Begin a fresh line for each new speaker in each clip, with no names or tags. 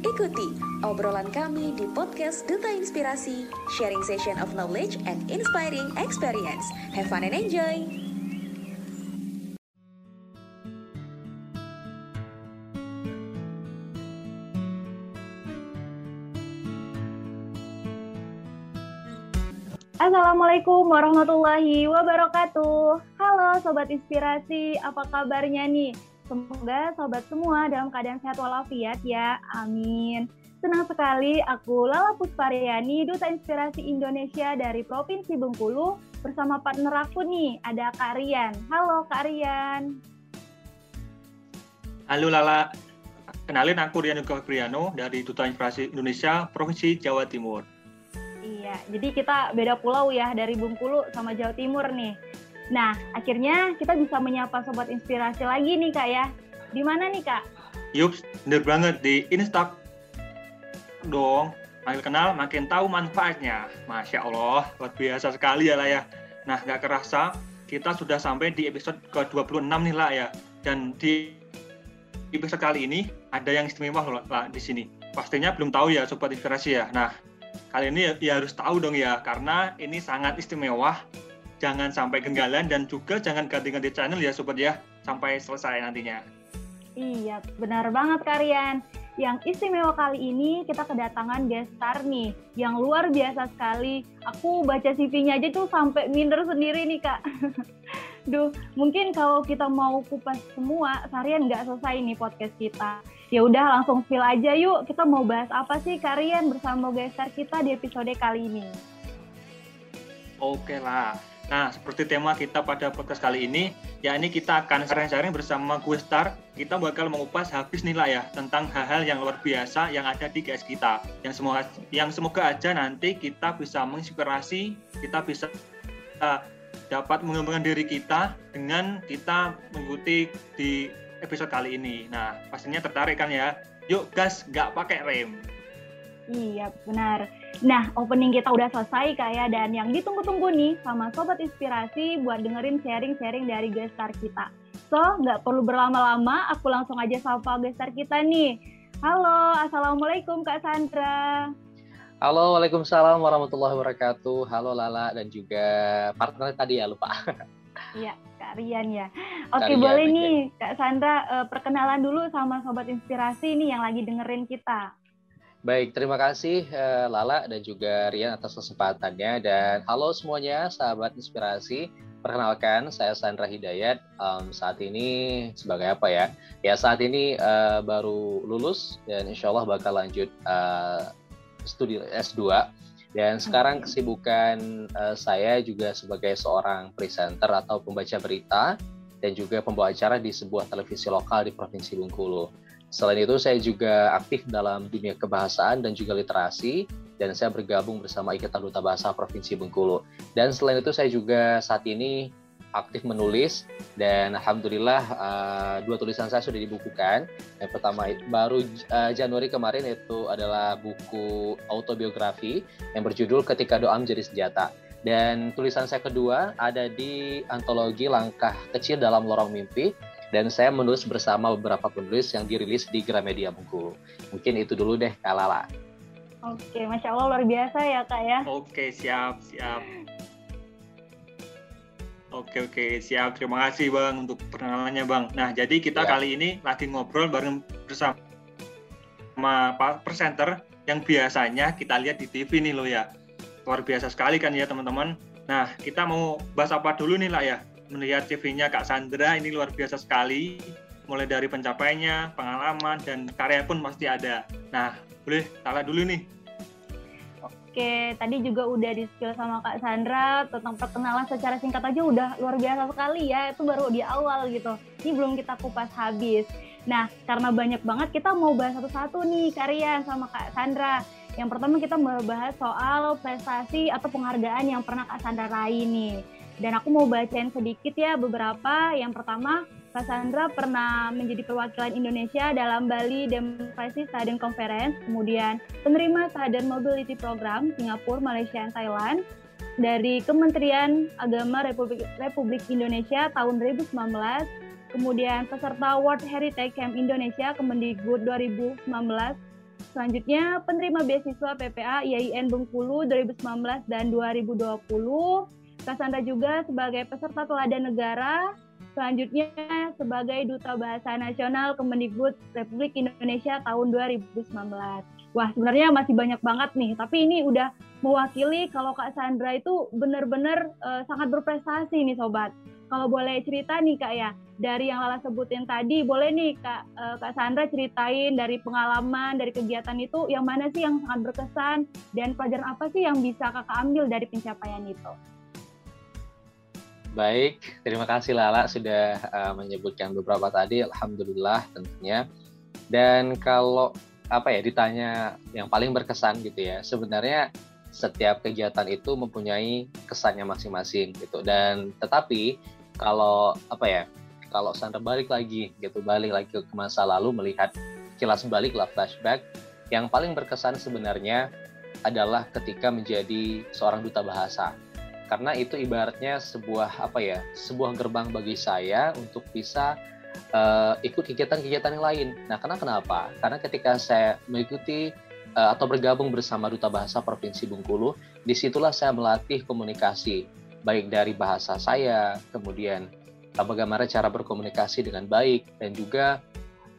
Ikuti obrolan kami di podcast Duta Inspirasi, sharing session of knowledge and inspiring experience. Have fun and enjoy!
Assalamualaikum warahmatullahi wabarakatuh. Halo Sobat Inspirasi, apa kabarnya nih? Semoga sobat semua dalam keadaan sehat walafiat ya, amin. Senang sekali aku Lala Puspariani, Duta Inspirasi Indonesia dari Provinsi Bengkulu bersama partner aku nih, ada Kak Rian. Halo Kak Rian.
Halo Lala, kenalin aku Rian Yuka Priano dari Duta Inspirasi Indonesia Provinsi Jawa Timur.
Iya, jadi kita beda pulau ya dari Bengkulu sama Jawa Timur nih. Nah, akhirnya kita bisa menyapa sobat inspirasi lagi nih kak ya. Di mana nih kak?
Yups, bener banget di Insta dong. Makin kenal, makin tahu manfaatnya. Masya Allah, luar biasa sekali ya lah ya. Nah, nggak kerasa kita sudah sampai di episode ke-26 nih lah ya. Dan di episode kali ini ada yang istimewa loh lah di sini. Pastinya belum tahu ya sobat inspirasi ya. Nah, kali ini ya, ya harus tahu dong ya karena ini sangat istimewa jangan sampai ketinggalan dan juga jangan ganti-ganti channel ya sobat ya sampai selesai nantinya.
Iya, benar banget Karian. Yang istimewa kali ini kita kedatangan guest star nih, yang luar biasa sekali. Aku baca CV-nya aja tuh sampai minder sendiri nih kak. Duh, mungkin kalau kita mau kupas semua, seharian nggak selesai nih podcast kita. Ya udah langsung spill aja yuk. Kita mau bahas apa sih Karian bersama guest star kita di episode kali ini?
Oke lah. Nah, seperti tema kita pada podcast kali ini, ya ini kita akan sharing-sharing bersama gue Star. Kita bakal mengupas habis nih lah ya tentang hal-hal yang luar biasa yang ada di GS kita. Yang semoga yang semoga aja nanti kita bisa menginspirasi, kita bisa uh, dapat mengembangkan diri kita dengan kita mengikuti di episode kali ini. Nah, pastinya tertarik kan ya? Yuk gas, nggak pakai rem.
Iya, benar. Nah, opening kita udah selesai kayak dan yang ditunggu-tunggu nih sama Sobat Inspirasi buat dengerin sharing-sharing dari guest star kita. So, nggak perlu berlama-lama, aku langsung aja sapa guest star kita nih. Halo, Assalamualaikum Kak Sandra.
Halo, Waalaikumsalam warahmatullahi wabarakatuh. Halo Lala dan juga partner tadi ya, lupa.
Iya, Kak Rian ya. Oke, Rian, boleh nih Kak Sandra uh, perkenalan dulu sama Sobat Inspirasi nih yang lagi dengerin kita.
Baik, terima kasih uh, Lala dan juga Rian atas kesempatannya dan halo semuanya sahabat inspirasi. Perkenalkan, saya Sandra Hidayat. Um, saat ini sebagai apa ya? Ya saat ini uh, baru lulus dan insya Allah bakal lanjut uh, studi S2. Dan sekarang kesibukan uh, saya juga sebagai seorang presenter atau pembaca berita dan juga pembawa acara di sebuah televisi lokal di Provinsi Bengkulu. Selain itu, saya juga aktif dalam dunia kebahasaan dan juga literasi, dan saya bergabung bersama Ikatan Duta Bahasa Provinsi Bengkulu. Dan selain itu, saya juga saat ini aktif menulis, dan alhamdulillah uh, dua tulisan saya sudah dibukukan. Yang pertama baru uh, Januari kemarin itu adalah buku autobiografi yang berjudul Ketika Doa Menjadi Senjata. Dan tulisan saya kedua ada di antologi Langkah Kecil dalam Lorong Mimpi dan saya menulis bersama beberapa penulis yang dirilis di Gramedia Bengkulu. Mungkin itu dulu deh, Kak Lala.
Oke, Masya Allah luar biasa ya Kak ya.
Oke, siap, siap. Oke, oke, siap. Terima kasih Bang untuk perkenalannya Bang. Nah, jadi kita ya. kali ini lagi ngobrol bareng bersama sama Pak presenter yang biasanya kita lihat di TV nih loh ya. Luar biasa sekali kan ya teman-teman. Nah, kita mau bahas apa dulu nih lah ya? Melihat CV-nya Kak Sandra ini luar biasa sekali. Mulai dari pencapaiannya, pengalaman, dan karya pun pasti ada. Nah, boleh salah dulu nih.
Oke, tadi juga udah di skill sama Kak Sandra tentang perkenalan secara singkat aja udah luar biasa sekali ya. Itu baru di awal gitu. Ini belum kita kupas habis. Nah, karena banyak banget kita mau bahas satu-satu nih karya sama Kak Sandra. Yang pertama kita mau bahas soal prestasi atau penghargaan yang pernah Kak Sandra raih nih. Dan aku mau bacain sedikit ya beberapa. Yang pertama, Cassandra pernah menjadi perwakilan Indonesia dalam Bali Democracy Student Conference, kemudian penerima Student Mobility Program Singapura, Malaysia, dan Thailand dari Kementerian Agama Republik, Republik Indonesia tahun 2019, kemudian peserta World Heritage Camp Indonesia Kemendikbud 2019, Selanjutnya, penerima beasiswa PPA IAIN Bengkulu 2019 dan 2020. Kasandra juga sebagai peserta teladan negara. Selanjutnya, sebagai Duta Bahasa Nasional Kemendikbud Republik Indonesia tahun 2019. Wah, sebenarnya masih banyak banget nih, tapi ini udah mewakili kalau Kak Sandra itu benar-benar uh, sangat berprestasi nih Sobat. Kalau boleh cerita nih Kak ya, dari yang Lala sebutin tadi, boleh nih Kak, uh, Kak Sandra ceritain dari pengalaman, dari kegiatan itu, yang mana sih yang sangat berkesan, dan pelajaran apa sih yang bisa Kakak ambil dari pencapaian itu?
Baik, terima kasih Lala sudah uh, menyebutkan beberapa tadi, Alhamdulillah tentunya. Dan kalau apa ya ditanya yang paling berkesan gitu ya, sebenarnya setiap kegiatan itu mempunyai kesannya masing-masing gitu. Dan tetapi kalau apa ya kalau Sandra balik lagi gitu balik lagi ke masa lalu melihat kilas balik lah flashback yang paling berkesan sebenarnya adalah ketika menjadi seorang duta bahasa karena itu ibaratnya sebuah apa ya sebuah gerbang bagi saya untuk bisa uh, ikut kegiatan-kegiatan yang lain. Nah, karena kenapa? Karena ketika saya mengikuti uh, atau bergabung bersama Duta Bahasa Provinsi Bengkulu, di situlah saya melatih komunikasi baik dari bahasa saya, kemudian uh, bagaimana cara berkomunikasi dengan baik dan juga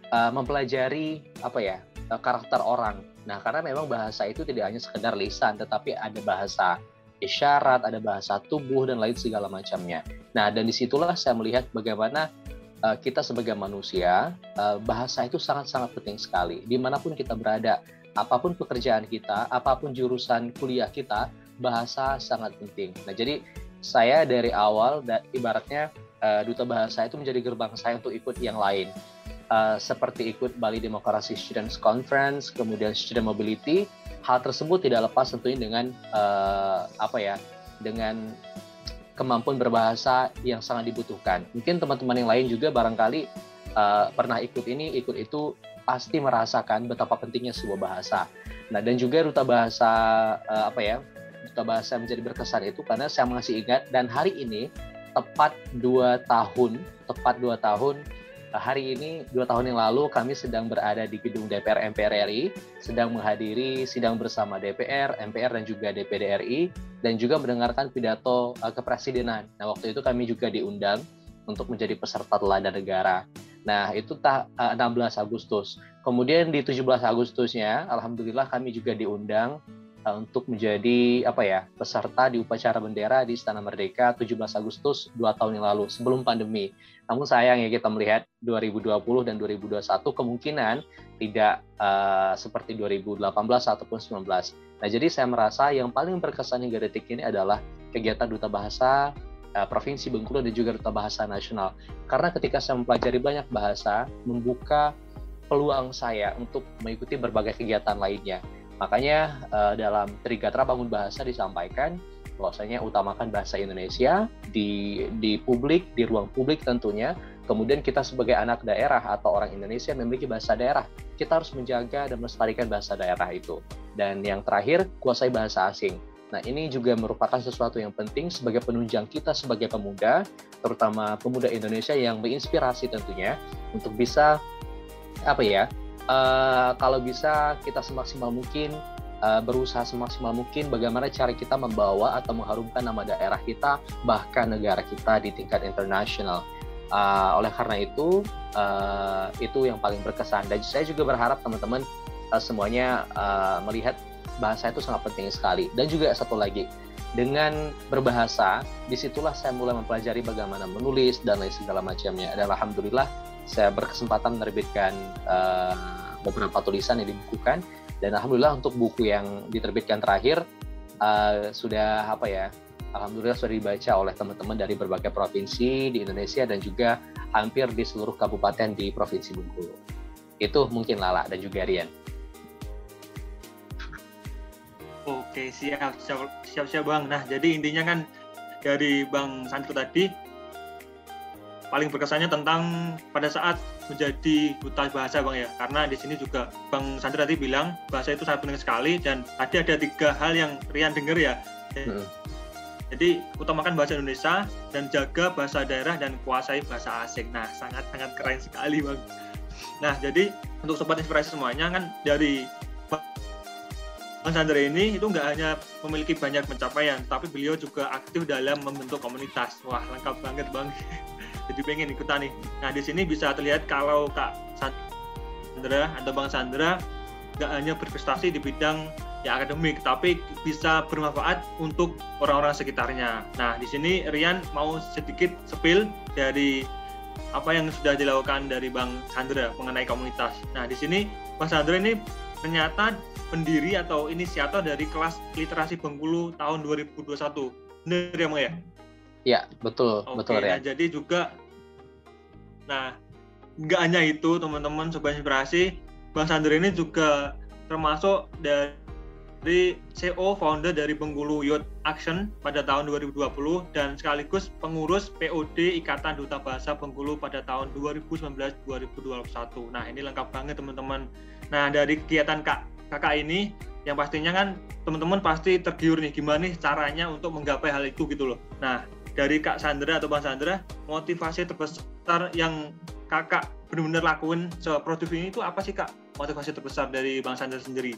uh, mempelajari apa ya uh, karakter orang. Nah, karena memang bahasa itu tidak hanya sekedar lisan, tetapi ada bahasa isyarat, ada bahasa tubuh dan lain segala macamnya. Nah, dan di situlah saya melihat bagaimana uh, kita sebagai manusia uh, bahasa itu sangat-sangat penting sekali. Di mana pun kita berada, apa pun pekerjaan kita, apa pun jurusan kuliah kita, bahasa sangat penting. Nah, jadi saya dari awal dan ibaratnya uh, duta bahasa itu menjadi gerbang saya untuk ikut yang lain. Seperti ikut Bali Demokrasi Students Conference, kemudian Student Mobility, hal tersebut tidak lepas tentunya dengan uh, apa ya, dengan kemampuan berbahasa yang sangat dibutuhkan. Mungkin teman-teman yang lain juga barangkali uh, pernah ikut ini, ikut itu, pasti merasakan betapa pentingnya sebuah bahasa. Nah dan juga duta bahasa uh, apa ya, duta bahasa menjadi berkesan itu karena saya masih ingat dan hari ini tepat dua tahun, tepat dua tahun hari ini dua tahun yang lalu kami sedang berada di gedung DPR MPR RI, sedang menghadiri sidang bersama DPR, MPR dan juga DPD RI dan juga mendengarkan pidato uh, kepresidenan. Nah waktu itu kami juga diundang untuk menjadi peserta teladan negara. Nah, itu tak 16 Agustus. Kemudian di 17 Agustusnya, alhamdulillah kami juga diundang uh, untuk menjadi apa ya peserta di upacara bendera di Istana Merdeka 17 Agustus dua tahun yang lalu sebelum pandemi. Namun sayang ya kita melihat 2020 dan 2021 kemungkinan tidak uh, seperti 2018 ataupun 19. Nah jadi saya merasa yang paling berkesan hingga detik ini adalah kegiatan duta bahasa uh, Provinsi Bengkulu dan juga duta bahasa nasional. Karena ketika saya mempelajari banyak bahasa, membuka peluang saya untuk mengikuti berbagai kegiatan lainnya Makanya uh, dalam Trigatra Bangun Bahasa disampaikan bahwasanya utamakan bahasa Indonesia di di publik, di ruang publik tentunya. Kemudian kita sebagai anak daerah atau orang Indonesia memiliki bahasa daerah. Kita harus menjaga dan melestarikan bahasa daerah itu. Dan yang terakhir, kuasai bahasa asing. Nah, ini juga merupakan sesuatu yang penting sebagai penunjang kita sebagai pemuda, terutama pemuda Indonesia yang menginspirasi tentunya untuk bisa apa ya, uh, kalau bisa kita semaksimal mungkin uh, berusaha semaksimal mungkin bagaimana cara kita membawa atau mengharumkan nama daerah kita bahkan negara kita di tingkat internasional. Uh, oleh karena itu uh, itu yang paling berkesan. Dan saya juga berharap teman-teman uh, semuanya uh, melihat bahasa itu sangat penting sekali. Dan juga satu lagi dengan berbahasa di situlah saya mulai mempelajari bagaimana menulis dan lain segala macamnya. Dan alhamdulillah saya berkesempatan menerbitkan uh, beberapa tulisan yang dibukukan dan alhamdulillah untuk buku yang diterbitkan terakhir uh, sudah apa ya alhamdulillah sudah dibaca oleh teman-teman dari berbagai provinsi di Indonesia dan juga hampir di seluruh kabupaten di provinsi Bengkulu itu mungkin Lala dan juga Rian.
Oke siap siap siap, bang. Nah jadi intinya kan dari bang Santu tadi paling berkesannya tentang pada saat menjadi buta bahasa bang ya karena di sini juga bang Sandra tadi bilang bahasa itu sangat penting sekali dan tadi ada tiga hal yang Rian dengar ya hmm. jadi utamakan bahasa Indonesia dan jaga bahasa daerah dan kuasai bahasa asing nah sangat sangat keren sekali bang nah jadi untuk sobat inspirasi semuanya kan dari Bang Sandra ini itu nggak hanya memiliki banyak pencapaian, tapi beliau juga aktif dalam membentuk komunitas. Wah, lengkap banget Bang. Jadi pengen ikutan nih. Nah, di sini bisa terlihat kalau Kak Sandra atau Bang Sandra nggak hanya berprestasi di bidang ya akademik, tapi bisa bermanfaat untuk orang-orang sekitarnya. Nah, di sini Rian mau sedikit sepil dari apa yang sudah dilakukan dari Bang Sandra mengenai komunitas. Nah, di sini Bang Sandra ini ternyata pendiri atau inisiator dari kelas literasi Bengkulu tahun 2021. Benar ya, Bang ya?
Ya, betul, Oke, betul ya.
Nah, jadi juga nah, nggak hanya itu, teman-teman sobat inspirasi, Bang Sandra ini juga termasuk dari CEO founder dari Bengkulu Youth Action pada tahun 2020 dan sekaligus pengurus POD Ikatan Duta Bahasa Bengkulu pada tahun 2019-2021. Nah, ini lengkap banget teman-teman. Nah, dari kegiatan Kak kakak ini yang pastinya kan teman-teman pasti tergiur nih gimana nih caranya untuk menggapai hal itu gitu loh. Nah dari Kak Sandra atau Bang Sandra motivasi terbesar yang kakak benar-benar lakuin seproduktif ini itu apa sih kak motivasi terbesar dari Bang Sandra sendiri?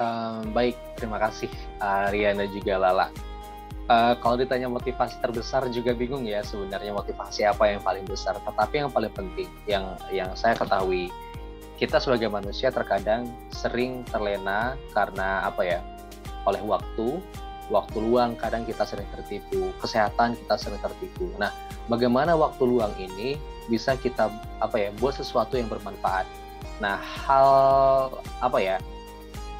Um, baik terima kasih uh, Rian dan juga Lala. Uh, kalau ditanya motivasi terbesar juga bingung ya sebenarnya motivasi apa yang paling besar. Tetapi yang paling penting yang yang saya ketahui kita sebagai manusia terkadang sering terlena karena apa ya oleh waktu waktu luang kadang kita sering tertipu kesehatan kita sering tertipu. Nah bagaimana waktu luang ini bisa kita apa ya buat sesuatu yang bermanfaat? Nah hal apa ya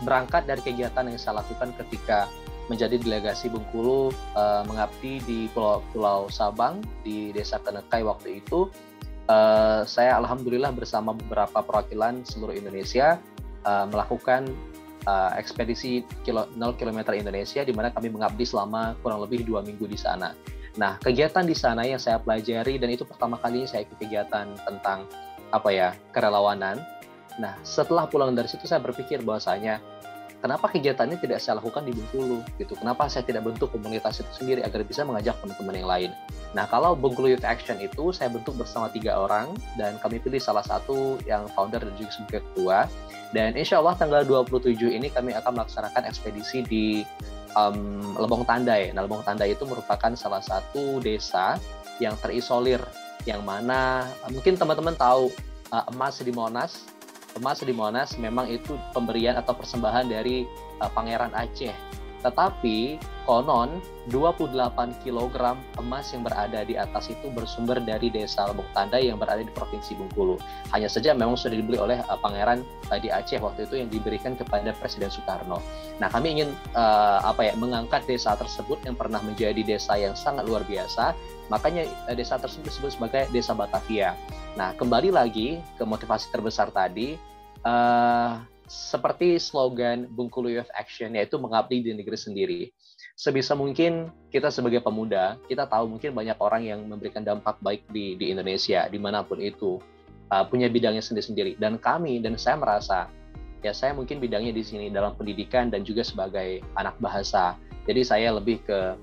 berangkat dari kegiatan yang saya lakukan ketika menjadi delegasi Bengkulu uh, mengabdi di Pulau Pulau Sabang di Desa Kenekai waktu itu uh, saya alhamdulillah bersama beberapa perwakilan seluruh Indonesia uh, melakukan uh, ekspedisi kilo, 0 km Indonesia di mana kami mengabdi selama kurang lebih dua minggu di sana. Nah, kegiatan di sana yang saya pelajari dan itu pertama kali saya ikut kegiatan tentang apa ya kerelawanan. Nah, setelah pulang dari situ saya berpikir bahwasanya kenapa kegiatan ini tidak saya lakukan di Bengkulu gitu kenapa saya tidak bentuk komunitas itu sendiri agar bisa mengajak teman-teman yang lain nah kalau Bengkulu Youth Action itu saya bentuk bersama tiga orang dan kami pilih salah satu yang founder dan juga sebagai ketua dan insya Allah tanggal 27 ini kami akan melaksanakan ekspedisi di um, Lebong Tandai. Nah, Lebong Tandai itu merupakan salah satu desa yang terisolir, yang mana mungkin teman-teman tahu uh, emas di Monas emas di Monas memang itu pemberian atau persembahan dari uh, Pangeran Aceh. Tetapi konon 28 kg emas yang berada di atas itu bersumber dari desa Lebok Tandai yang berada di Provinsi Bengkulu. Hanya saja memang sudah dibeli oleh uh, Pangeran uh, di Aceh waktu itu yang diberikan kepada Presiden Soekarno. Nah, kami ingin uh, apa ya mengangkat desa tersebut yang pernah menjadi desa yang sangat luar biasa. Makanya uh, desa tersebut disebut sebagai Desa Batavia. Nah, kembali lagi ke motivasi terbesar tadi, uh, seperti slogan Bengkulu Youth Action, yaitu mengabdi di negeri sendiri. Sebisa mungkin kita sebagai pemuda, kita tahu mungkin banyak orang yang memberikan dampak baik di, di Indonesia, di mana pun itu, uh, punya bidangnya sendiri-sendiri. Dan kami, dan saya merasa, ya saya mungkin bidangnya di sini dalam pendidikan dan juga sebagai anak bahasa. Jadi saya lebih ke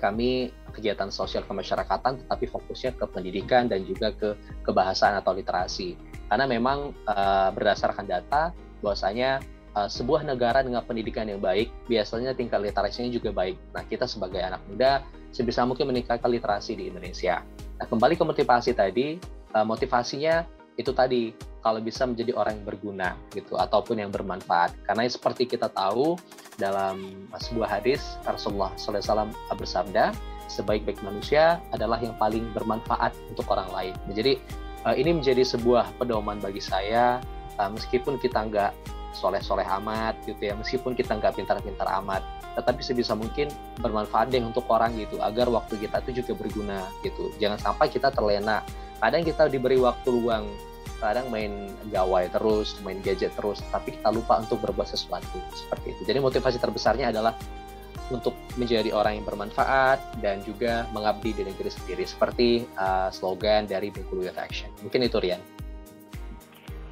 kami kegiatan sosial kemasyarakatan tetapi fokusnya ke pendidikan dan juga ke kebahasaan atau literasi karena memang uh, berdasarkan data bahwasanya uh, sebuah negara dengan pendidikan yang baik biasanya tingkat literasinya juga baik. Nah kita sebagai anak muda sebisa mungkin meningkatkan literasi di Indonesia. Nah kembali ke motivasi tadi uh, motivasinya itu tadi kalau bisa menjadi orang yang berguna gitu ataupun yang bermanfaat. Karena seperti kita tahu dalam sebuah hadis Rasulullah SAW bersabda sebaik-baik manusia adalah yang paling bermanfaat untuk orang lain. Jadi uh, ini menjadi sebuah pedoman bagi saya uh, meskipun kita nggak soleh-soleh amat gitu ya, meskipun kita nggak pintar-pintar amat, tetapi sebisa mungkin bermanfaat deh untuk orang gitu agar waktu kita itu juga berguna gitu. Jangan sampai kita terlena. Kadang kita diberi waktu luang kadang main gawai terus, main gadget terus, tapi kita lupa untuk berbuat sesuatu seperti itu. Jadi motivasi terbesarnya adalah untuk menjadi orang yang bermanfaat dan juga mengabdi di negeri sendiri seperti uh, slogan dari Bengkulu Action. Mungkin itu Rian.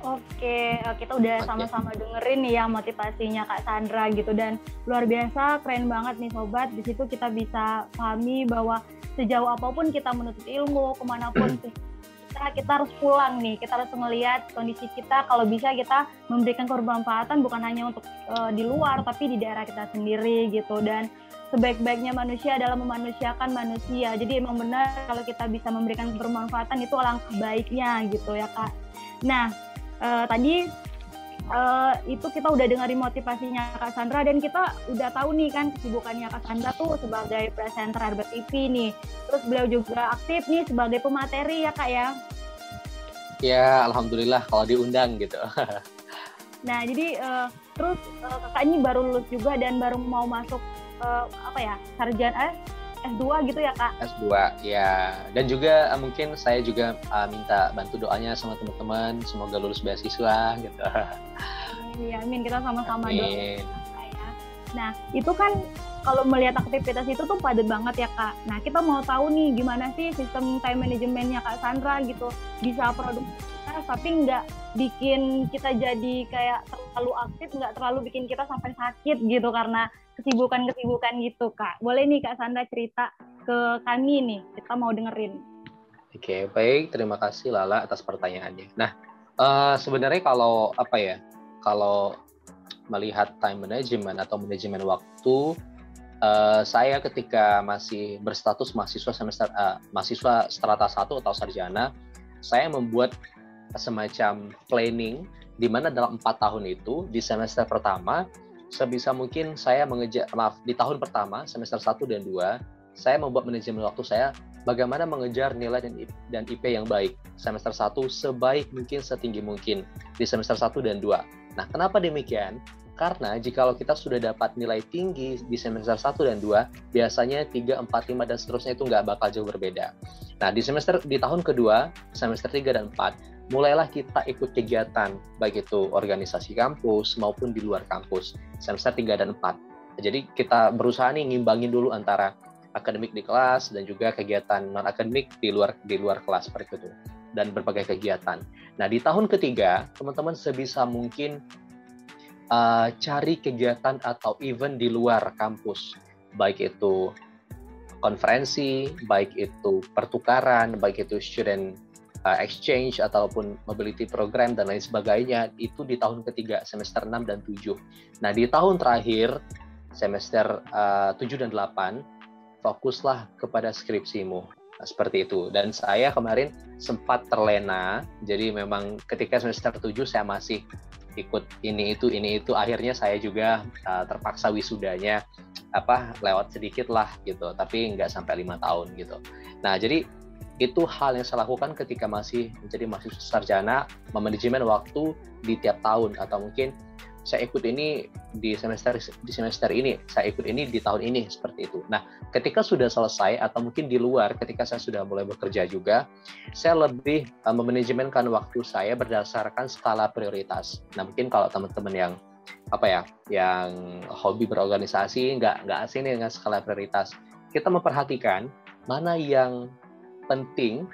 Oke, eh, kita udah sama-sama dengerin nih ya motivasinya Kak Sandra gitu. Dan luar biasa keren banget nih sobat. Di situ kita bisa pahami bahwa sejauh apa pun kita menuntut ilmu ke mana pun kita kita harus pulang nih. Kita harus melihat kondisi kita. Kalau bisa kita memberikan bermanfaatan bukan hanya untuk uh, di luar tapi di daerah kita sendiri gitu. Dan sebaik-baiknya manusia adalah memanusiakan manusia. Jadi emang benar kalau kita bisa memberikan bermanfaatan itu alangkah baiknya gitu ya kak. Nah uh, tadi uh, itu kita udah dengerin motivasinya Kak Sandra dan kita udah tahu nih kan kesibukannya Kak Sandra tuh sebagai presenter RBTV TV nih. Terus beliau juga aktif nih sebagai pemateri ya Kak ya.
Ya, alhamdulillah kalau diundang gitu.
nah, jadi uh, terus uh, Kakak ini baru lulus juga dan baru mau masuk uh, apa ya? sarjana eh S2 gitu ya kak?
S2 ya dan juga uh, mungkin saya juga uh, minta bantu doanya sama teman-teman semoga lulus beasiswa gitu.
Iya, amin kita sama-sama doa. Ya. Nah itu kan kalau melihat aktivitas itu tuh padat banget ya kak. Nah kita mau tahu nih gimana sih sistem time managementnya kak Sandra gitu bisa produktif tapi nggak bikin kita jadi kayak terlalu aktif, nggak terlalu bikin kita sampai sakit gitu karena kesibukan-kesibukan gitu kak. Boleh nih kak Sandra cerita ke kami nih, kita mau dengerin.
Oke, baik. Terima kasih Lala atas pertanyaannya. Nah, uh, sebenarnya kalau apa ya, kalau melihat time management atau manajemen waktu, uh, saya ketika masih berstatus mahasiswa semester uh, mahasiswa strata 1 atau sarjana, saya membuat semacam planning di mana dalam empat tahun itu di semester pertama sebisa mungkin saya mengejar maaf di tahun pertama semester 1 dan 2 saya membuat manajemen waktu saya bagaimana mengejar nilai dan dan IP yang baik semester 1 sebaik mungkin setinggi mungkin di semester 1 dan 2. Nah, kenapa demikian? Karena jika kita sudah dapat nilai tinggi di semester 1 dan 2, biasanya 3, 4, 5 dan seterusnya itu nggak bakal jauh berbeda. Nah, di semester di tahun kedua, semester 3 dan 4, mulailah kita ikut kegiatan baik itu organisasi kampus maupun di luar kampus semester 3 dan 4. Jadi kita berusaha nih ngimbangin dulu antara akademik di kelas dan juga kegiatan non akademik di luar di luar kelas seperti itu dan berbagai kegiatan. Nah di tahun ketiga teman-teman sebisa mungkin uh, cari kegiatan atau event di luar kampus baik itu konferensi, baik itu pertukaran, baik itu student uh, exchange ataupun mobility program dan lain sebagainya itu di tahun ketiga semester 6 dan 7. Nah, di tahun terakhir semester uh, 7 dan 8 fokuslah kepada skripsimu. Nah, seperti itu. Dan saya kemarin sempat terlena. Jadi memang ketika semester 7 saya masih ikut ini itu ini itu akhirnya saya juga uh, terpaksa wisudanya apa lewat sedikit lah gitu tapi nggak sampai lima tahun gitu nah jadi itu hal yang saya lakukan ketika masih menjadi mahasiswa sarjana memanajemen waktu di tiap tahun. Atau mungkin saya ikut ini di semester di semester ini saya ikut ini di tahun ini seperti itu. Nah ketika sudah selesai atau mungkin di luar ketika saya sudah mulai bekerja juga saya lebih uh, memanajemenkan waktu saya berdasarkan skala prioritas. Nah mungkin kalau teman-teman yang apa ya yang hobi berorganisasi nggak nggak asing dengan skala prioritas kita memperhatikan mana yang penting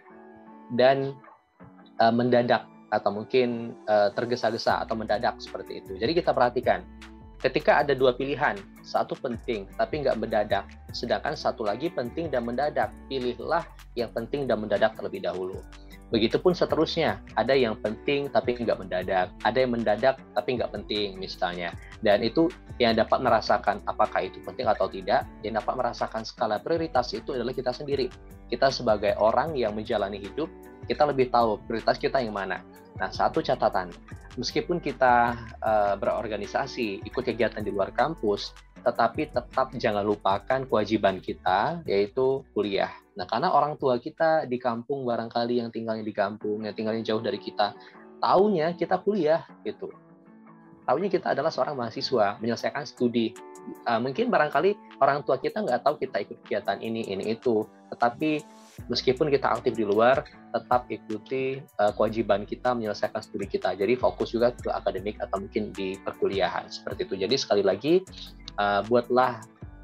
dan uh, mendadak atau mungkin uh, tergesa-gesa atau mendadak seperti itu. Jadi kita perhatikan, ketika ada dua pilihan, satu penting tapi nggak mendadak, sedangkan satu lagi penting dan mendadak, pilihlah yang penting dan mendadak terlebih dahulu. Begitupun seterusnya, ada yang penting tapi nggak mendadak, ada yang mendadak tapi nggak penting misalnya. Dan itu yang dapat merasakan apakah itu penting atau tidak, yang dapat merasakan skala prioritas itu adalah kita sendiri. Kita sebagai orang yang menjalani hidup, kita lebih tahu prioritas kita yang mana. Nah, satu catatan, meskipun kita uh, berorganisasi, ikut kegiatan di luar kampus, tetapi tetap jangan lupakan kewajiban kita, yaitu kuliah Nah, karena orang tua kita di kampung barangkali yang tinggalnya di kampung, yang tinggalnya jauh dari kita, taunya kita kuliah gitu. Taunya kita adalah seorang mahasiswa menyelesaikan studi. Uh, mungkin barangkali orang tua kita nggak tahu kita ikut kegiatan ini, ini itu. Tetapi meskipun kita aktif di luar, tetap ikuti uh, kewajiban kita menyelesaikan studi kita. Jadi fokus juga ke akademik atau mungkin di perkuliahan seperti itu. Jadi sekali lagi uh, buatlah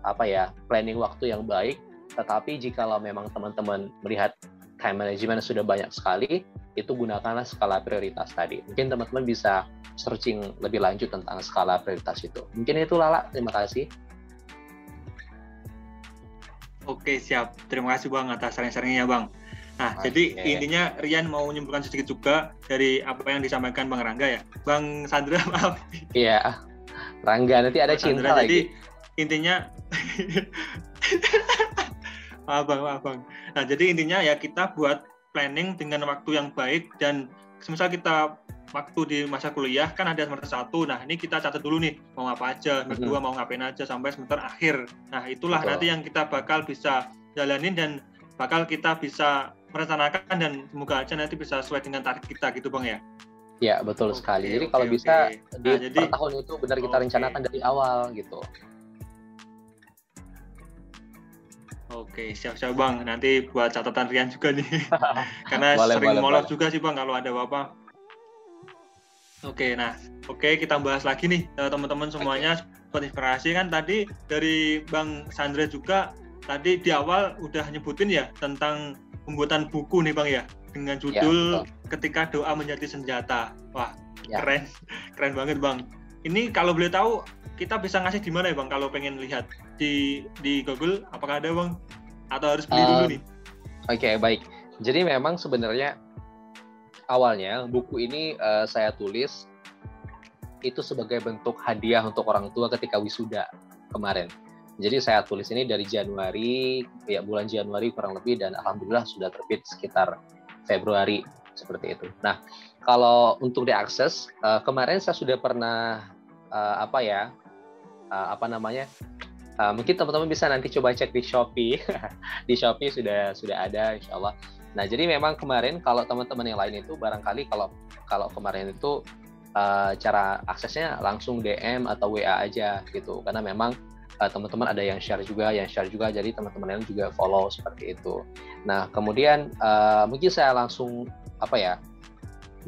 apa ya planning waktu yang baik tetapi jikalau memang teman-teman melihat time management sudah banyak sekali, itu gunakanlah skala prioritas tadi. Mungkin teman-teman bisa searching lebih lanjut tentang skala prioritas itu. Mungkin itu Lala, terima kasih.
Oke, siap. Terima kasih Bang atas saran-sarannya Bang. Nah, jadi intinya Rian mau menyimpulkan sedikit juga dari apa yang disampaikan Bang Rangga ya. Bang Sandra, maaf.
Iya. Rangga nanti ada Bang cinta Sandra, lagi. Jadi
intinya maaf Bang, maaf Bang. Nah, jadi intinya ya kita buat planning dengan waktu yang baik dan semisal kita waktu di masa kuliah kan ada semester satu nah ini kita catat dulu nih mau apa aja semester dua mau ngapain aja sampai semester akhir nah itulah Betul. nanti yang kita bakal bisa jalanin dan bakal kita bisa merencanakan dan semoga aja nanti bisa sesuai dengan target kita gitu bang ya
Ya betul okay, sekali. Jadi okay, kalau bisa okay. di nah, jadi, per tahun itu benar kita okay. rencanakan dari awal gitu.
Oke, siap-siap Bang. Nanti buat catatan Rian juga nih. Karena boleh, sering boleh, molor boleh. juga sih Bang kalau ada apa-apa. Oke, nah, oke kita bahas lagi nih eh, teman-teman semuanya okay. inspirasi kan tadi dari Bang Sandra juga tadi di awal udah nyebutin ya tentang pembuatan buku nih Bang ya dengan ya, judul ya, Ketika Doa Menjadi Senjata. Wah, ya. keren. Keren banget Bang. Ini kalau boleh tahu kita bisa ngasih di mana ya Bang kalau pengen lihat di di Google apakah ada Bang atau harus beli uh, dulu nih?
Oke, okay, baik. Jadi memang sebenarnya awalnya buku ini uh, saya tulis itu sebagai bentuk hadiah untuk orang tua ketika wisuda kemarin. Jadi saya tulis ini dari Januari, ya bulan Januari kurang lebih dan alhamdulillah sudah terbit sekitar Februari seperti itu. Nah, kalau untuk diakses uh, kemarin saya sudah pernah uh, apa ya apa namanya mungkin teman-teman bisa nanti coba cek di Shopee di Shopee sudah sudah ada Insya Allah nah jadi memang kemarin kalau teman-teman yang lain itu barangkali kalau kalau kemarin itu uh, cara aksesnya langsung DM atau WA aja gitu. Karena memang uh, teman-teman ada yang share juga yang share juga jadi teman-teman yang juga follow seperti itu. Nah kemudian uh, mungkin saya langsung apa ya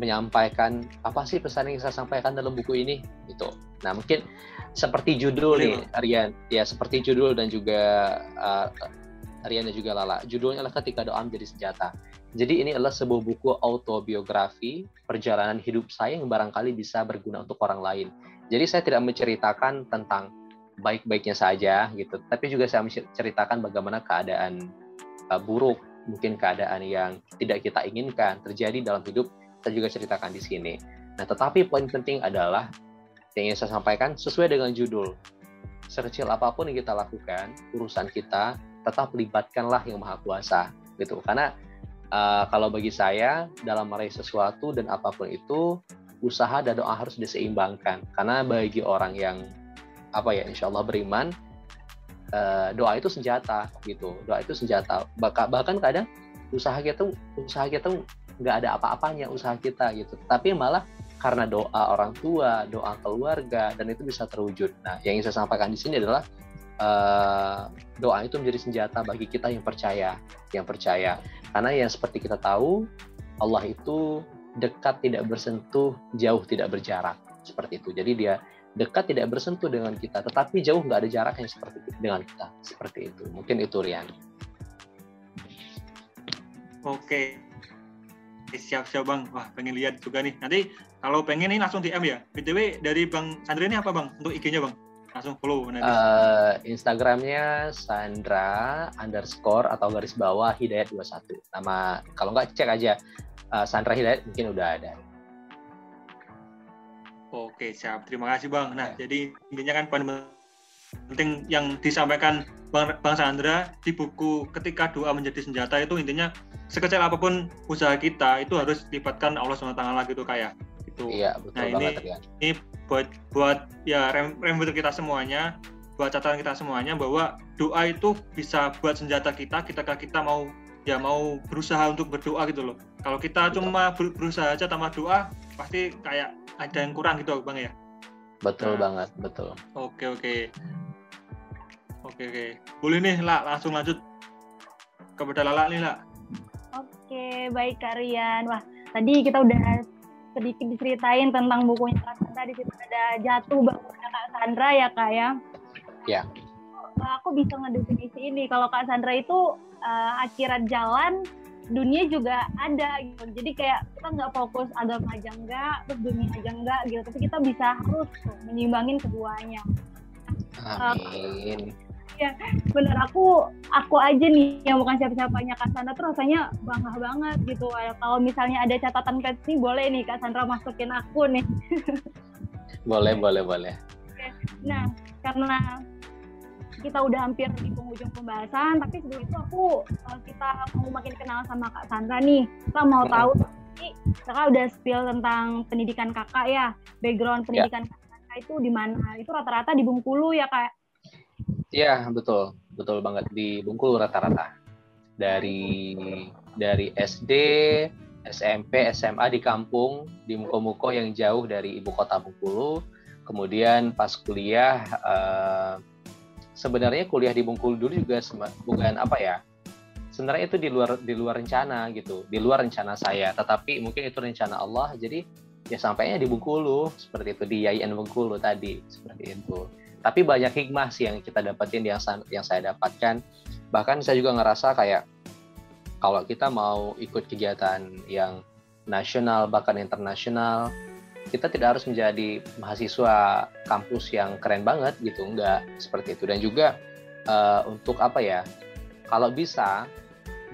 menyampaikan apa sih pesan yang saya sampaikan dalam buku ini? Itu. Nah mungkin seperti judul nih Rian, ya seperti judul dan juga uh, Rian dan juga Lala. Judulnya adalah Ketika Doa Menjadi Senjata. Jadi ini adalah sebuah buku autobiografi perjalanan hidup saya yang barangkali bisa berguna untuk orang lain. Jadi saya tidak menceritakan tentang baik-baiknya saja gitu, tapi juga saya menceritakan bagaimana keadaan uh, buruk, mungkin keadaan yang tidak kita inginkan terjadi dalam hidup saya juga ceritakan di sini. Nah, tetapi poin penting adalah yang ingin saya sampaikan sesuai dengan judul. Sekecil apa pun yang kita lakukan, urusan kita tetap libatkanlah yang maha kuasa, gitu. Karena uh, kalau bagi saya dalam meraih sesuatu dan apa pun itu usaha dan doa harus diseimbangkan. Karena bagi orang yang apa ya, insya Allah beriman, uh, doa itu senjata, gitu. Doa itu senjata. Bahkan kadang usaha kita usaha kita nggak ada apa-apanya usaha kita gitu tapi malah karena doa orang tua doa keluarga dan itu bisa terwujud nah yang ingin saya sampaikan di sini adalah uh, doa itu menjadi senjata bagi kita yang percaya yang percaya karena yang seperti kita tahu Allah itu dekat tidak bersentuh jauh tidak berjarak seperti itu jadi dia dekat tidak bersentuh dengan kita tetapi jauh nggak ada jarak yang seperti itu dengan kita seperti itu mungkin itu Rian
Oke, siap-siap bang. Wah pengen lihat juga nih. Nanti kalau pengen nih langsung DM ya. btw dari bang Sandra ini apa bang untuk IG-nya bang? Langsung follow.
Uh, Instagramnya Sandra underscore atau garis bawah Hidayat 21. Nama kalau nggak cek aja uh, Sandra Hidayat mungkin udah ada.
Oke siap. Terima kasih bang. Nah ya. jadi intinya kan penting yang disampaikan Bang, Bang Sandra di buku ketika doa menjadi senjata itu intinya sekecil apa pun usaha kita itu harus libatkan Allah SWT gitu kayak gitu.
Iya betul
nah,
banget
ini, ya. ini buat buat ya rem, rem kita semuanya, buat catatan kita semuanya bahwa doa itu bisa buat senjata kita ketika kita mau ya mau berusaha untuk berdoa gitu loh. Kalau kita betul. cuma ber, berusaha aja tanpa doa pasti kayak ada yang kurang gitu bang ya.
Betul nah, banget betul.
Oke oke. Oke oke. Boleh nih lah langsung lanjut kepada Lala nih lah.
Oke, baik Kak Rian. Wah, tadi kita udah sedikit diceritain tentang bukunya Kak Sandra. Di situ ada jatuh bangunnya Kak Sandra ya Kak ya?
Ya.
Aku bisa ngedefinisi ini. Kalau Kak Sandra itu uh, akhirat jalan, dunia juga ada gitu. Jadi kayak kita nggak fokus agama aja enggak, terus dunia aja enggak gitu. Tapi kita bisa harus menyimbangin keduanya.
Amin. Uh,
ya bener. Aku aku aja nih yang bukan siapa-siapanya. Kak Sandra tuh rasanya bangga banget gitu. Kalau misalnya ada catatan pet nih boleh nih Kak Sandra masukin aku nih.
Boleh boleh boleh.
Nah karena kita udah hampir di penghujung pembahasan tapi sebelum itu aku eh, kita mau makin kenal sama Kak Sandra nih. Kita mau tahu kakak udah spill tentang pendidikan kakak ya? Background ya. pendidikan ya. kakak itu di mana? Itu rata-rata di Bengkulu ya kak
Iya betul, betul banget di Bengkulu rata-rata. Dari dari SD, SMP, SMA di kampung di Muko-Muko yang jauh dari ibu kota Bengkulu. Kemudian pas kuliah, uh, sebenarnya kuliah di Bengkulu dulu juga bukan apa ya? Sebenarnya itu di luar di luar rencana gitu, di luar rencana saya. Tetapi mungkin itu rencana Allah. Jadi ya sampainya di Bengkulu seperti itu di YIN Bengkulu tadi seperti itu tapi banyak hikmah sih yang kita dapetin yang yang saya dapatkan. Bahkan saya juga ngerasa kayak kalau kita mau ikut kegiatan yang nasional bahkan internasional kita tidak harus menjadi mahasiswa kampus yang keren banget gitu enggak seperti itu. Dan juga uh, untuk apa ya kalau bisa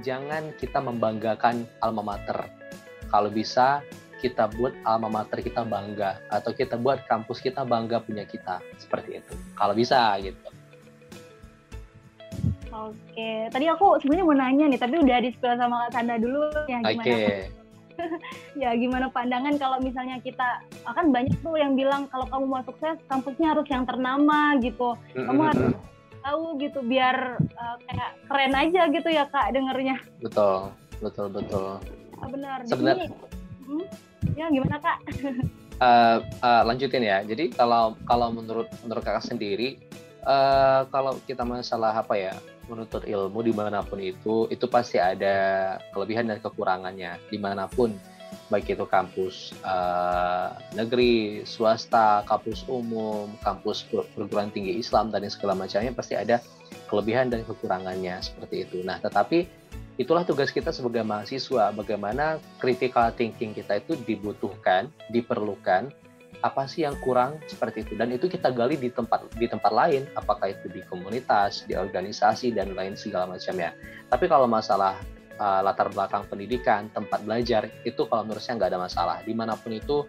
jangan kita membanggakan alma mater. Kalau bisa kita buat alma mater kita bangga atau kita buat kampus kita bangga punya kita seperti itu kalau bisa gitu
Oke, tadi aku sebenarnya mau nanya nih, tapi udah di sama Kak Sanda dulu ya gimana? Oke. ya gimana pandangan kalau misalnya kita akan banyak tuh yang bilang kalau kamu mau sukses kampusnya harus yang ternama gitu. Kamu harus tahu gitu biar uh, kayak keren aja gitu ya Kak dengernya.
Betul, betul, betul.
Ah, benar. Sebenarnya hmm? Ya gimana kak?
Uh, uh, lanjutin ya. Jadi kalau kalau menurut menurut kakak sendiri, uh, kalau kita masalah apa ya menuntut ilmu di mana pun itu, itu pasti ada kelebihan dan kekurangannya di mana pun, baik itu kampus uh, negeri, swasta, kampus umum, kampus perguruan tinggi Islam dan segala macamnya pasti ada kelebihan dan kekurangannya seperti itu. Nah, tetapi itulah tugas kita sebagai mahasiswa bagaimana critical thinking kita itu dibutuhkan diperlukan apa sih yang kurang seperti itu. Dan itu kita gali di tempat di tempat lain apakah itu di komunitas di organisasi dan lain segala macamnya tapi kalau masalah uh, latar belakang pendidikan tempat belajar itu kalau menurut saya nggak ada masalah. Di mana pun itu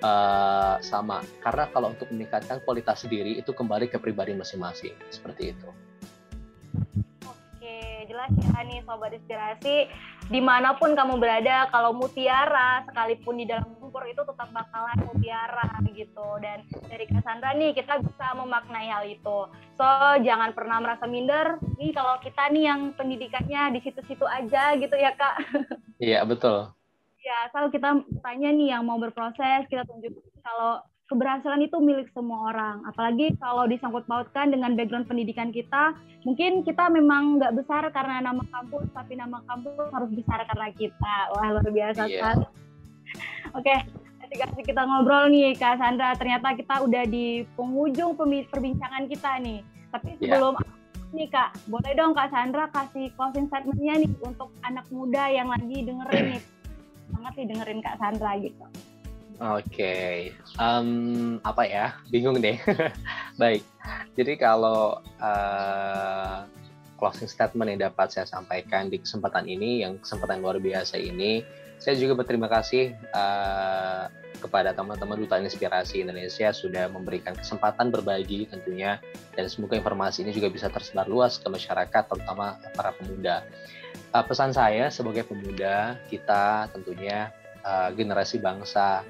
uh, sama. Karena kalau untuk meningkatkan kualitas diri itu kembali ke pribadi masing-masing. Seperti itu
ya nih sobat inspirasi. Di mana pun kamu berada kalau mutiara sekalipun di dalam lumpur itu tetap bakalan mutiara gitu. Dan dari Cassandra nih kita bisa memaknai hal itu. So jangan pernah merasa minder. Nih kalau kita nih yang pendidikannya di situ-situ aja gitu ya kak.
Iya betul.
Ya kalau kita tanya nih yang mau berproses kita tunjuk kalau keberhasilan itu milik semua orang. Apalagi kalau disangkut pautkan dengan background pendidikan kita, mungkin kita memang nggak besar karena nama kampus, tapi nama kampus harus besar karena kita. Wah luar biasa yeah. sekali. Oke, ketika kita ngobrol nih Kak Sandra, ternyata kita udah di penghujung perbincangan kita nih. Tapi iya. sebelum yeah. nih Kak, boleh dong Kak Sandra kasih closing statementnya nih untuk anak muda yang lagi dengerin nih. Banget nih dengerin Kak Sandra gitu.
Oke, okay. um, apa ya? Bingung deh. Baik, jadi kalau uh, closing statement yang dapat saya sampaikan di kesempatan ini, yang kesempatan luar biasa ini, saya juga berterima kasih uh, kepada teman-teman Duta Inspirasi Indonesia sudah memberikan kesempatan berbagi tentunya, dan semoga informasi ini juga bisa tersebar luas ke masyarakat, terutama para pemuda. Uh, pesan saya sebagai pemuda, kita tentunya uh, generasi bangsa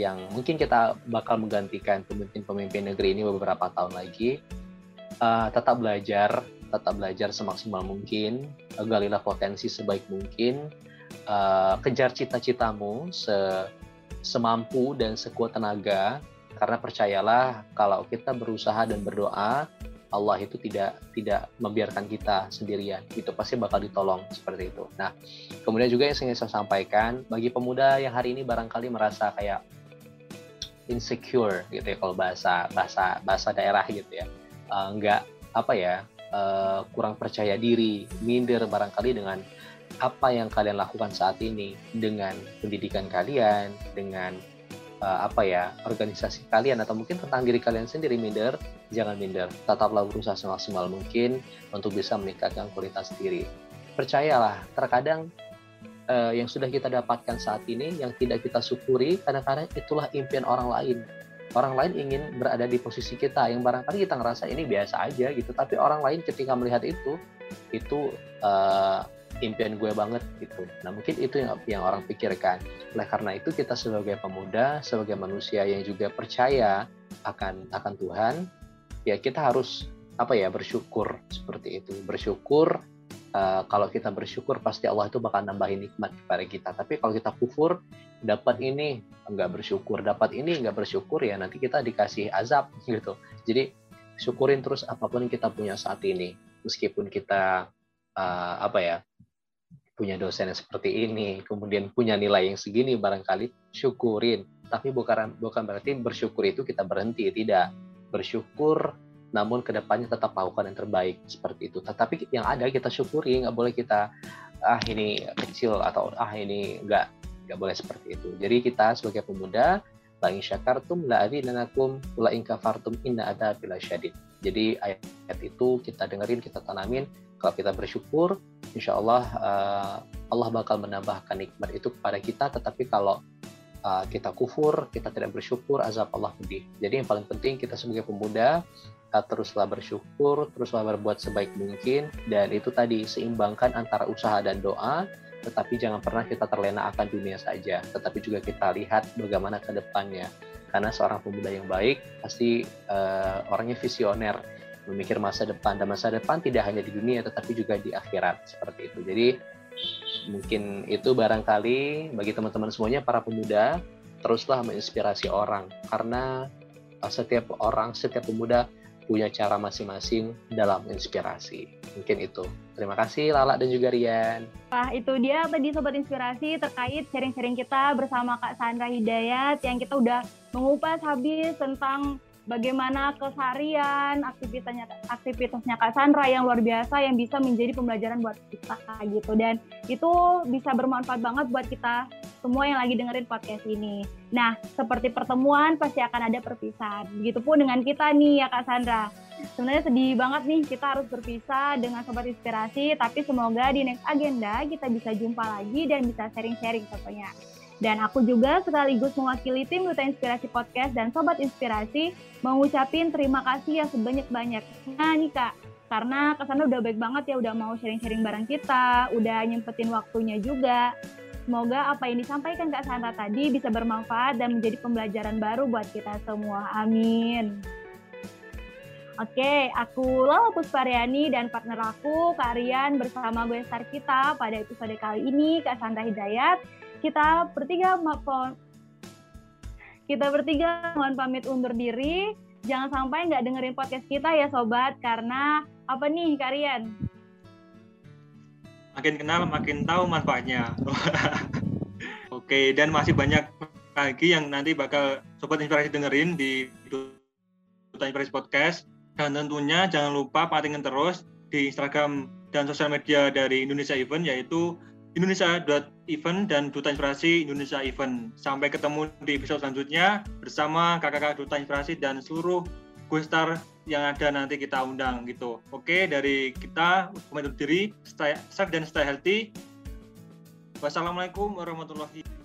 yang mungkin kita bakal menggantikan pemimpin-pemimpin negeri ini beberapa tahun lagi. Uh, tetap belajar, tetap belajar semaksimal mungkin, uh, galilah potensi sebaik mungkin, uh, kejar cita-citamu se semampu dan sekuat tenaga, karena percayalah kalau kita berusaha dan berdoa, Allah itu tidak tidak membiarkan kita sendirian, itu pasti bakal ditolong seperti itu. Nah, kemudian juga yang ingin saya sampaikan bagi pemuda yang hari ini barangkali merasa kayak insecure gitu ya kalau bahasa bahasa bahasa daerah gitu ya. Uh, nggak apa ya uh, kurang percaya diri minder barangkali dengan apa yang kalian lakukan saat ini dengan pendidikan kalian dengan uh, apa ya organisasi kalian atau mungkin tentang diri kalian sendiri minder jangan minder. Tetaplah berusaha semaksimal mungkin untuk bisa meningkatkan kualitas diri. Percayalah terkadang uh, yang sudah kita dapatkan saat ini yang tidak kita syukuri kadang-kadang itulah impian orang lain. Orang lain ingin berada di posisi kita yang barangkali kita ngerasa ini biasa aja gitu. Tapi orang lain ketika melihat itu itu uh, impian gue banget gitu. Nah mungkin itu yang yang orang pikirkan. Oleh karena itu kita sebagai pemuda sebagai manusia yang juga percaya akan akan Tuhan ya kita harus apa ya bersyukur seperti itu. Bersyukur uh, kalau kita bersyukur pasti Allah itu bakal nambahin nikmat kepada kita. Tapi kalau kita kufur dapat ini nggak bersyukur. Dapat ini nggak bersyukur ya nanti kita dikasih azab gitu. Jadi syukurin terus apa pun yang kita punya saat ini. Meskipun kita uh, apa ya punya dosen yang seperti ini kemudian punya nilai yang segini barangkali syukurin. Tapi bukan bukan berarti bersyukur itu kita berhenti tidak. Bersyukur namun ke depannya tetap lakukan yang terbaik seperti itu. Tetapi yang ada kita syukuri nggak boleh kita ah ini kecil atau ah ini nggak nggak boleh seperti itu. Jadi kita sebagai pemuda la in syakartum la adinanakum la in kafartum inna ada bila syadid. Jadi ayat, itu kita dengerin kita tanamin. Kalau kita bersyukur insya Allah uh, Allah bakal menambahkan nikmat itu kepada kita. Tetapi kalau uh, kita kufur kita tidak bersyukur azab Allah pedih. Jadi yang paling penting kita sebagai pemuda uh, teruslah bersyukur teruslah berbuat sebaik mungkin. Dan itu tadi seimbangkan antara usaha dan doa tetapi jangan pernah kita terlena akan dunia saja, tetapi juga kita lihat bagaimana ke depannya. Karena seorang pemuda yang baik pasti uh, orangnya visioner, memikir masa depan dan masa depan tidak hanya di dunia tetapi juga di akhirat. Seperti itu. Jadi mungkin itu barangkali bagi teman-teman semuanya para pemuda teruslah menginspirasi orang karena eh, setiap orang, setiap pemuda punya cara masing-masing dalam inspirasi. Mungkin itu. Terima kasih Lala dan juga Rian.
Wah, itu dia tadi Sobat Inspirasi terkait sharing-sharing kita bersama Kak Sandra Hidayat yang kita udah mengupas habis tentang bagaimana keseharian aktivitasnya aktivitasnya Kak Sandra yang luar biasa yang bisa menjadi pembelajaran buat kita gitu dan itu bisa bermanfaat banget buat kita semua yang lagi dengerin podcast ini. Nah, seperti pertemuan pasti akan ada perpisahan. Begitupun dengan kita nih ya Kak Sandra. Sebenarnya sedih banget nih kita harus berpisah dengan Sobat Inspirasi, tapi semoga di next agenda kita bisa jumpa lagi dan bisa sharing-sharing tentunya. Dan aku juga sekaligus mewakili tim Duta Inspirasi Podcast dan Sobat Inspirasi mengucapin terima kasih yang sebanyak-banyak. Nah nih Kak, karena ke sana udah baik banget ya udah mau sharing-sharing bareng kita, udah nyempetin waktunya juga. Semoga apa yang disampaikan Kak Sandra tadi bisa bermanfaat dan menjadi pembelajaran baru buat kita semua. Amin. Oke, aku Lala Puspariani dan partner aku, Kak Rian, bersama gue star kita pada episode kali ini, Kak Sandra Hidayat kita bertiga mohon kita bertiga mohon pamit undur diri. Jangan sampai nggak dengerin podcast kita ya sobat, karena apa nih kalian?
Makin kenal, makin tahu manfaatnya. Oke, dan masih banyak lagi yang nanti bakal sobat inspirasi dengerin di Duta Inspirasi Podcast. Dan tentunya jangan lupa pantengin terus di Instagram dan sosial media dari Indonesia Event yaitu Indonesia.event dan Duta Inspirasi Indonesia Event. Sampai ketemu di episode selanjutnya bersama kakak-kakak Duta Inspirasi dan seluruh star yang ada nanti kita undang gitu. Oke, dari kita pamit diri, stay safe dan stay healthy. Wassalamualaikum warahmatullahi